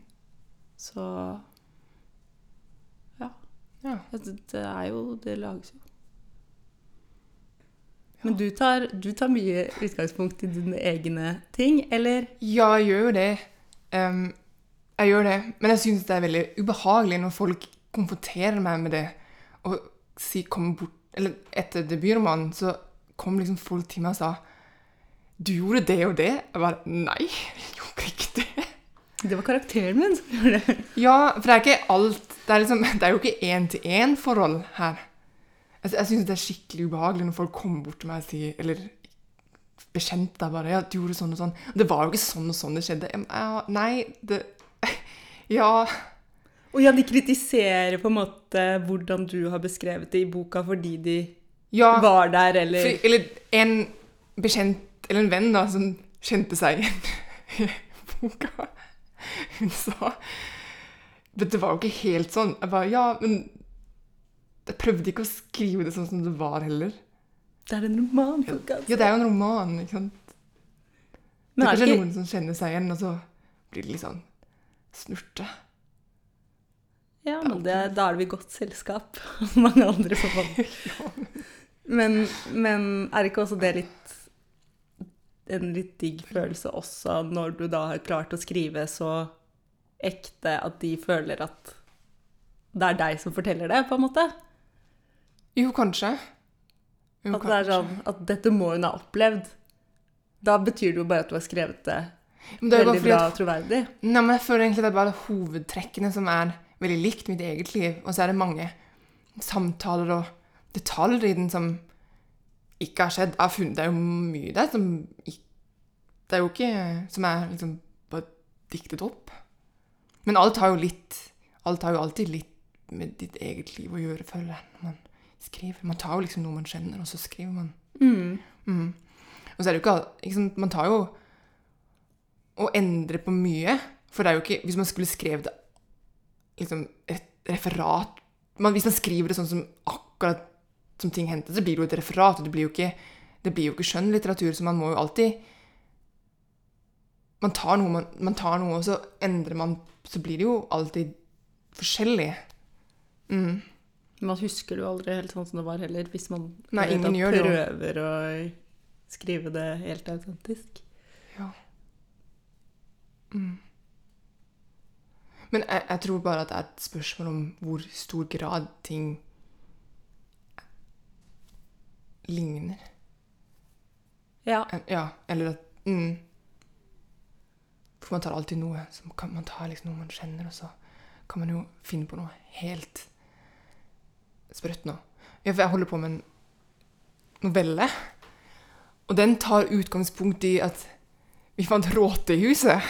Så Ja. det, det er jo Det lages jo. Men du tar, du tar mye utgangspunkt i dine egne ting, eller? Ja, jeg gjør jo det. Um, jeg gjør det. Men jeg syns det er veldig ubehagelig når folk konfronterer meg med det. Og si, kom bort Eller etter debutromanen så kom liksom folk til meg og sa Du gjorde det og det? Jeg bare Nei, jeg gjorde ikke det. Det var karakteren min som gjorde det. Ja, for det er ikke alt det er, liksom, det er jo ikke én-til-én-forhold her. Altså, jeg syns det er skikkelig ubehagelig når folk kommer bort til meg og sier Eller bekjente deg bare ja, 'Du gjorde sånn og sånn.' Det var jo ikke sånn og sånn det skjedde. Ja, nei, det Ja. Og ja, de kritiserer på en måte hvordan du har beskrevet det i boka fordi de ja var der, eller for, Eller en bekjent, eller en venn, da, som kjente seg igjen i boka. Hun sa Men Det var jo ikke helt sånn. Jeg bare Ja, men jeg prøvde ikke å skrive det sånn som det var heller. Det er en roman, for folkens. Ja, det er jo en roman, ikke sant. Det Men er er kanskje ikke noen som kjenner seg igjen, og så blir det litt sånn snurte. Ja, men det, da er det vi godt selskap. Mange andre forhold. Men, men er ikke også det litt en litt digg følelse også, når du da har klart å skrive så ekte at de føler at det er deg som forteller det, på en måte? Jo, kanskje. Jo, At det er sånn at dette må hun ha opplevd. Da betyr det jo bare at du har skrevet det Men det veldig bra og troverdig. Nei, men jeg føler egentlig det er bare hovedtrekkene som er veldig likt mitt eget liv. Og så er det mange samtaler og detaljer i den som ikke har skjedd. Jeg har funnet, det er jo mye der som ikke Det er jo ikke Som er liksom bare diktet opp. Men alt har jo litt Alt har jo alltid litt med ditt eget liv å gjøre, føler jeg, når man skriver. Man tar jo liksom noe man kjenner, og så skriver man. Mm. Mm. Og så er det jo ikke, ikke sant, Man tar jo og endre på mye. For det er jo ikke Hvis man skulle skrevet liksom et referat man, Hvis man skriver det sånn som akkurat som ting hentes. så blir det jo et referat. Det blir jo ikke, det blir jo ikke skjønnlitteratur, så man må jo alltid man tar, noe, man, man tar noe, og så endrer man Så blir det jo alltid forskjellig. Mm. Man husker det jo aldri helt sånn som det var heller, hvis man Nei, det prøver å skrive det helt autentisk. Ja. Mm. Men jeg, jeg tror bare at det er et spørsmål om hvor stor grad ting ligner. Ja. Ja, eller at mm. For man tar alltid noe som kan, Man tar liksom noe man kjenner, og så kan man jo finne på noe helt sprøtt nå. Ja, for jeg holder på med en novelle, og den tar utgangspunkt i at vi fant råte i huset.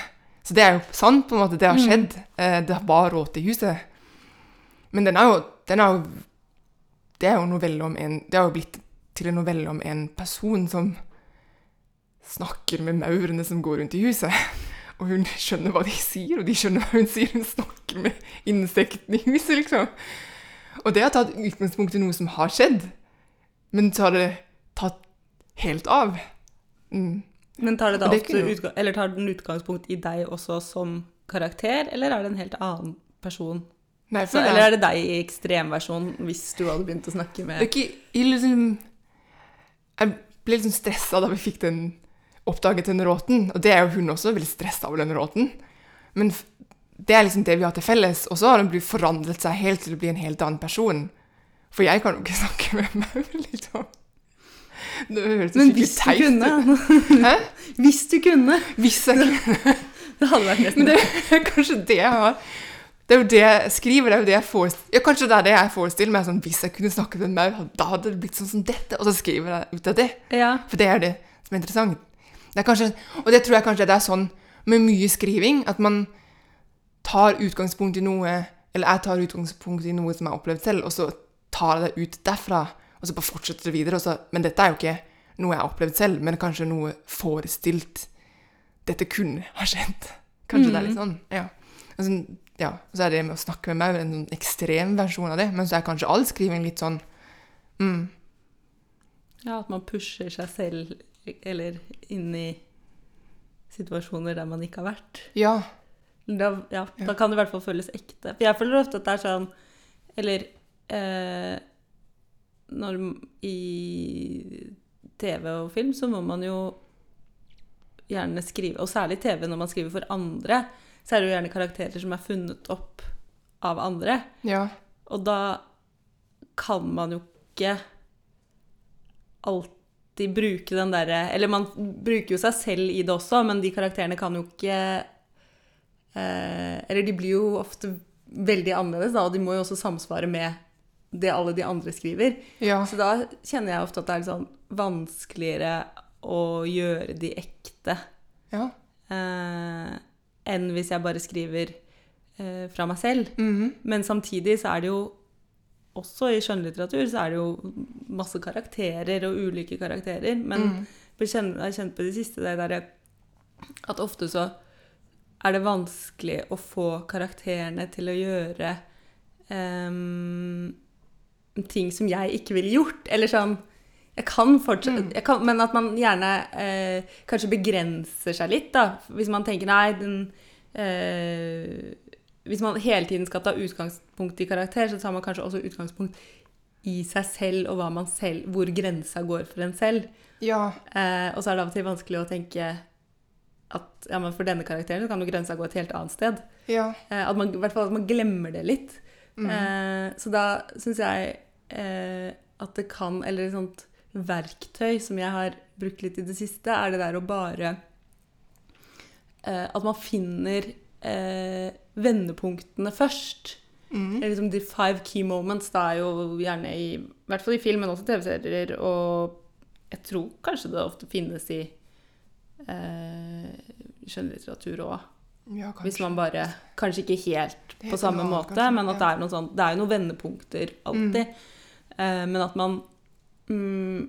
Så det er jo sant, på en måte. Det har skjedd. Mm. Det var råte i huset. Men den er jo, den er jo Det er jo novelle om en Det har jo blitt til en novelle om en person som snakker med maurene som går rundt i huset. Og hun skjønner hva de sier, og de skjønner hva hun sier. Hun snakker med insektene i huset, liksom. Og det har tatt utgangspunkt i noe som har skjedd, men så har det tatt helt av. Mm. Men tar, det det ofte tar den utgangspunkt i deg også som karakter, eller er det en helt annen person? Nei, Så, eller er, det deg i ekstremversjon, hvis du hadde begynt å snakke det er med ikke liksom, Jeg ble sånn stressa da vi fikk den oppdaget den råten, og det er jo hun også veldig stressa over den råten. Men det er liksom det vi har til felles, og så har hun forandret seg helt til å bli en helt annen person. For jeg kan jo ikke snakke med maur, liksom. Det høres Men hvis du teit kunne Hæ? Hvis du kunne! Hvis jeg kunne. Det hadde vært nesten Men det er kanskje det jeg har Det er jo det jeg skriver, det er jo det jeg forestiller Ja, kanskje det er det jeg forestiller meg. Sånn, hvis jeg kunne snakket med en maur, da hadde det blitt sånn som dette. Og så skriver jeg ut av det. Ja. For det er det som er interessant. Det er kanskje, og det tror jeg kanskje det er sånn med mye skriving, at man tar utgangspunkt i noe Eller jeg tar utgangspunkt i noe som jeg har opplevd selv, og så tar jeg det ut derfra. Og så bare fortsetter det videre. Så, men dette er jo ikke noe jeg har opplevd selv, men kanskje noe forestilt Dette kunne ha skjedd. Kanskje det er litt sånn. Ja. Og så, ja. så er det med å snakke med meg en sånn ekstrem versjon av det. Men så er kanskje all skriving litt sånn mm, ja, at man pusher seg selv eller inn i situasjoner der man ikke har vært. Ja. Da, ja, da kan det i hvert fall føles ekte. For jeg føler ofte at det er sånn Eller eh, når i TV og film så må man jo gjerne skrive Og særlig TV når man skriver for andre, så er det jo gjerne karakterer som er funnet opp av andre. Ja. Og da kan man jo ikke alltid bruke den derre Eller man bruker jo seg selv i det også, men de karakterene kan jo ikke eh, Eller de blir jo ofte veldig annerledes, da, og de må jo også samsvare med det alle de andre skriver. Ja. Så da kjenner jeg ofte at det er litt sånn vanskeligere å gjøre de ekte Ja. eh, enn hvis jeg bare skriver eh, fra meg selv. Mhm. Men samtidig så er det jo også i skjønnlitteratur så er det jo masse karakterer og ulike karakterer. Men Mm. jeg har kjent på det siste det der at ofte så er det vanskelig å få karakterene til å gjøre um, ting som jeg ikke ville gjort. Eller sånn jeg kan fortsatt, Mm. jeg kan, Men at man gjerne eh, kanskje begrenser seg litt, da. Hvis man tenker nei, den eh, Hvis man hele tiden skal ta utgangspunkt i karakter, så tar man kanskje også utgangspunkt i seg selv og hva man selv, hvor grensa går for en selv. Ja. Eh, og så er det av og til vanskelig å tenke at ja, men for denne karakteren så kan jo grensa gå et helt annet sted. Ja. Eh, at man, I hvert fall at man glemmer det litt. Mm. Eh, så da syns jeg eh, at det kan Eller sånt verktøy som jeg har brukt litt i det siste, er det der å bare eh, At man finner eh, vendepunktene først. Mm. Eller liksom de five key moments da er jo gjerne i, i hvert fall i film, men også TV-serier, og jeg tror kanskje det ofte finnes i eh, skjønnlitteratur òg. ja. Hvis man bare Kanskje ikke helt på samme noe, måte, kanskje, men at det er sånn Det er jo noen vendepunkter alltid. Eh, men at man mm,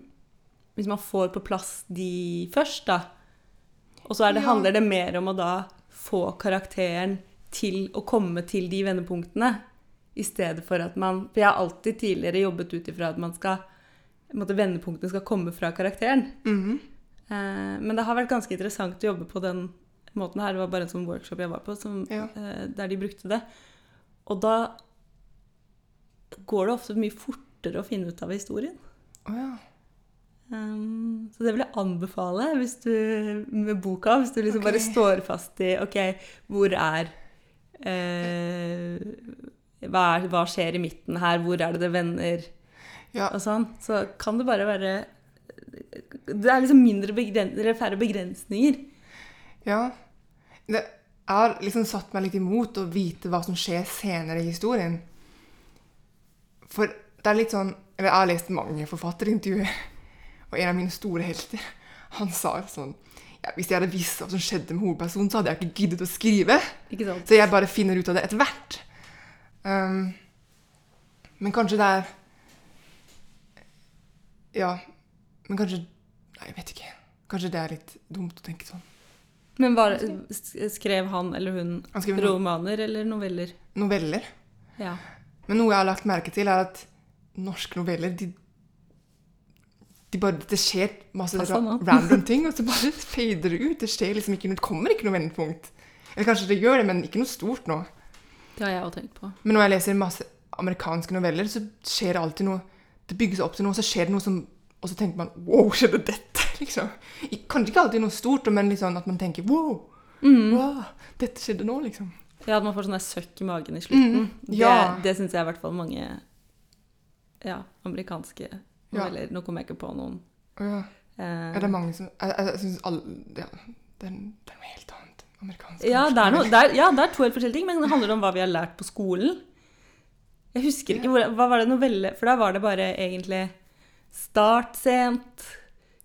Hvis man får på plass de først, da Og så er det, Ja. handler det mer om å da få karakteren til å komme til de vendepunktene, i stedet for at man For jeg har alltid tidligere jobbet ut ifra at man skal måtte, Vendepunktene skal komme fra karakteren. Mhm. Eh, men det har vært ganske interessant å jobbe på den måten her. Det var bare en sånn workshop jeg var på, som, Ja. eh, der de brukte det. Og da går det ofte mye fortere å finne ut av historien. Å ja. Um, så det vil jeg anbefale du, med boka, hvis du liksom okay. bare står fast i OK, hvor er eh, hva, er hva skjer i midten her? Hvor er det det vender? Ja. og sånn, så kan det bare være Det er liksom mindre begren eller færre begrensninger. Ja. Det, jeg har liksom satt meg litt imot å vite hva som skjer senere i historien. For det er litt sånn Eller jeg har lest mange forfatterintervjuer, og en av mine store helter, han sa sånn ja, Hvis jeg hadde visst hva som skjedde med hovedpersonen, så hadde jeg ikke giddet å skrive. Ikke sant? Så jeg bare finner ut av det etter hvert. Um, men kanskje det er Ja, men kanskje Nei, jeg vet ikke. Kanskje det er litt dumt å tenke sånn. Men var, skrev han eller hun Han romaner eller noveller? noveller. Ja. Men noe jeg har lagt merke til, er at norske noveller de, de bare, Det skjer masse ra random ting, og så bare fader det ut. Det skjer liksom ikke det kommer ikke noe vendepunkt. Eller kanskje det gjør det, men ikke noe stort nå. Det har jeg også tenkt på. Men når jeg leser masse amerikanske noveller, så skjer det alltid noe Det bygges opp til noe, så skjer det noe som Og så tenker man Wow, skjedde dette? liksom. Kanskje ikke alltid noe stort, men sånn at man tenker Wow, Mm. wow dette skjedde nå, liksom. Ja, at man får sånn søkk i magen i slutten. Mm, ja. Det, det syns jeg i hvert fall mange ja, amerikanske Ja. noveller Nå kommer jeg ikke på noen. Ja. Eh, Ja, det er mange som Jeg, jeg, syns alle ja, det, er, det er noe helt annet. Amerikansk. ja, det er, noe, det, er, ja, det er to helt forskjellige ting, men det handler om hva vi har lært på skolen. Jeg husker ikke, hvor, Hva var det novelle For da var det bare egentlig start sent,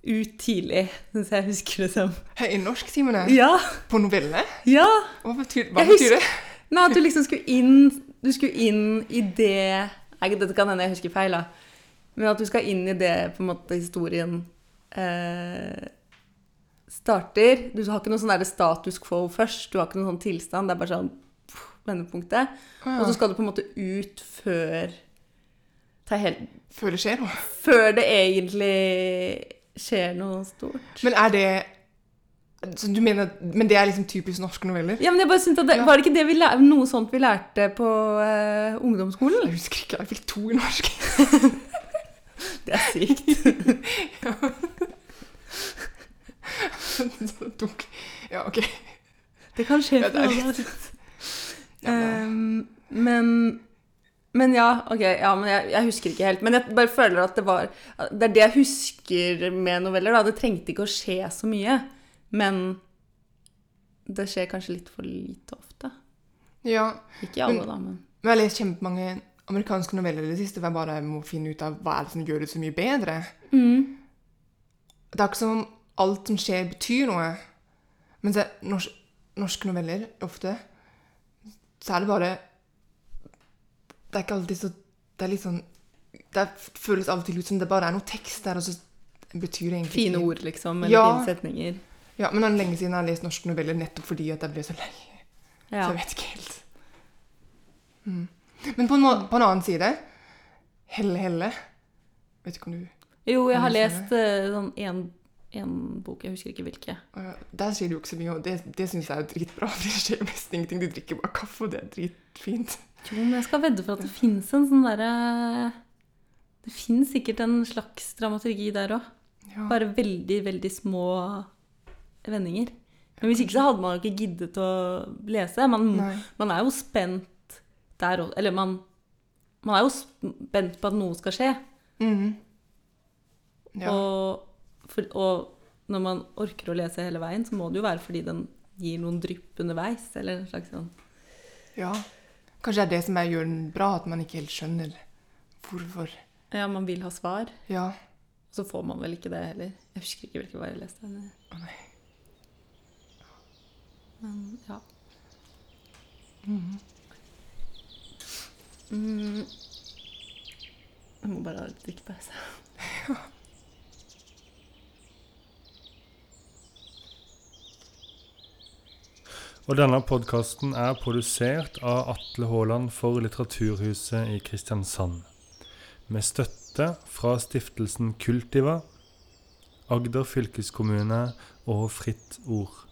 ut tidlig, syns jeg husker det som. I norsktimene? Ja! På novelle? ja. Hva betyr, hva betyr husker, det? Nei, at du liksom skulle inn Du skulle inn i det Nei, dette kan hende jeg husker feil, da. Men at du skal inn i det på en måte historien eh, starter. Du har ikke noe sånn status quo først. Du har ikke noen sånn tilstand. Det er bare sånn pff, vendepunktet. Ja. Og så skal du på en måte ut før Før det skjer noe. Før det egentlig skjer noe stort. Men er det du mener, Men det er liksom typisk norske noveller? Ja, men jeg bare synes at det, Ja. Var det ikke det vi lær, noe sånt vi lærte på uh, ungdomsskolen? Jeg husker ikke. Jeg fikk to i norsk. Det er sykt. Så tok Ja, OK. Det kan skje Ja, for alle. Ja, Um, men men ja, ok, ja, men jeg, jeg husker ikke helt. Men jeg bare føler at det var Det er det jeg husker med noveller. da, Det trengte ikke å skje så mye. Men det skjer kanskje litt for lite ofte. Ja. Ikke alle, Men- da, men jeg har lest kjempemange amerikanske noveller i det siste, hvor jeg bare må finne ut av hva er det som gjør det så mye bedre. Det er ikke som om alt som skjer, betyr noe. Men se, norsk, norske noveller, ofte, så er det bare Det er ikke alltid så Det er litt sånn Det føles av og til ut som det bare er noe tekst der, og så betyr det egentlig Fine ord, liksom, eller Ja. fine setninger. Ja, men det er lenge siden jeg har lest norske noveller nettopp fordi at jeg ble så lei. Så jeg vet ikke helt. Mm. Men på en, på en annen side Helle Helle. Vet ikke om du Jo, jeg har lest eh, sånn en, en bok, jeg husker ikke hvilke. Uh, Der sier du ikke så mye, og det, det syns jeg er dritbra. For det skjer mest nesten ingenting. Du drikker bare kaffe, og det er dritfint. Jo, men jeg skal vedde for at det fins en sånn derre Det fins sikkert en slags dramaturgi der òg. Ja. Bare veldig, veldig små vendinger. Men hvis ikke så hadde man jo ikke giddet å lese. Man, man er jo spent der òg. Eller man, man er jo spent på at noe skal skje. Mm. Ja. Og, for, og når man orker å lese hele veien, så må det jo være fordi den gir noen drypp underveis. Eller en slags sånn ja. Kanskje det er det som gjør den bra, at man ikke helt skjønner hvorfor. Ja, man vil ha svar. Ja. Så får man vel ikke det heller. Jeg husker ikke hvilken var jeg leste. Å nei. Men ja. Mm. Jeg må bare ha litt drikkepause. Og denne podkasten er produsert av Atle Haaland for Litteraturhuset i Kristiansand. Med støtte fra stiftelsen Kultiva, Agder fylkeskommune og Fritt Ord.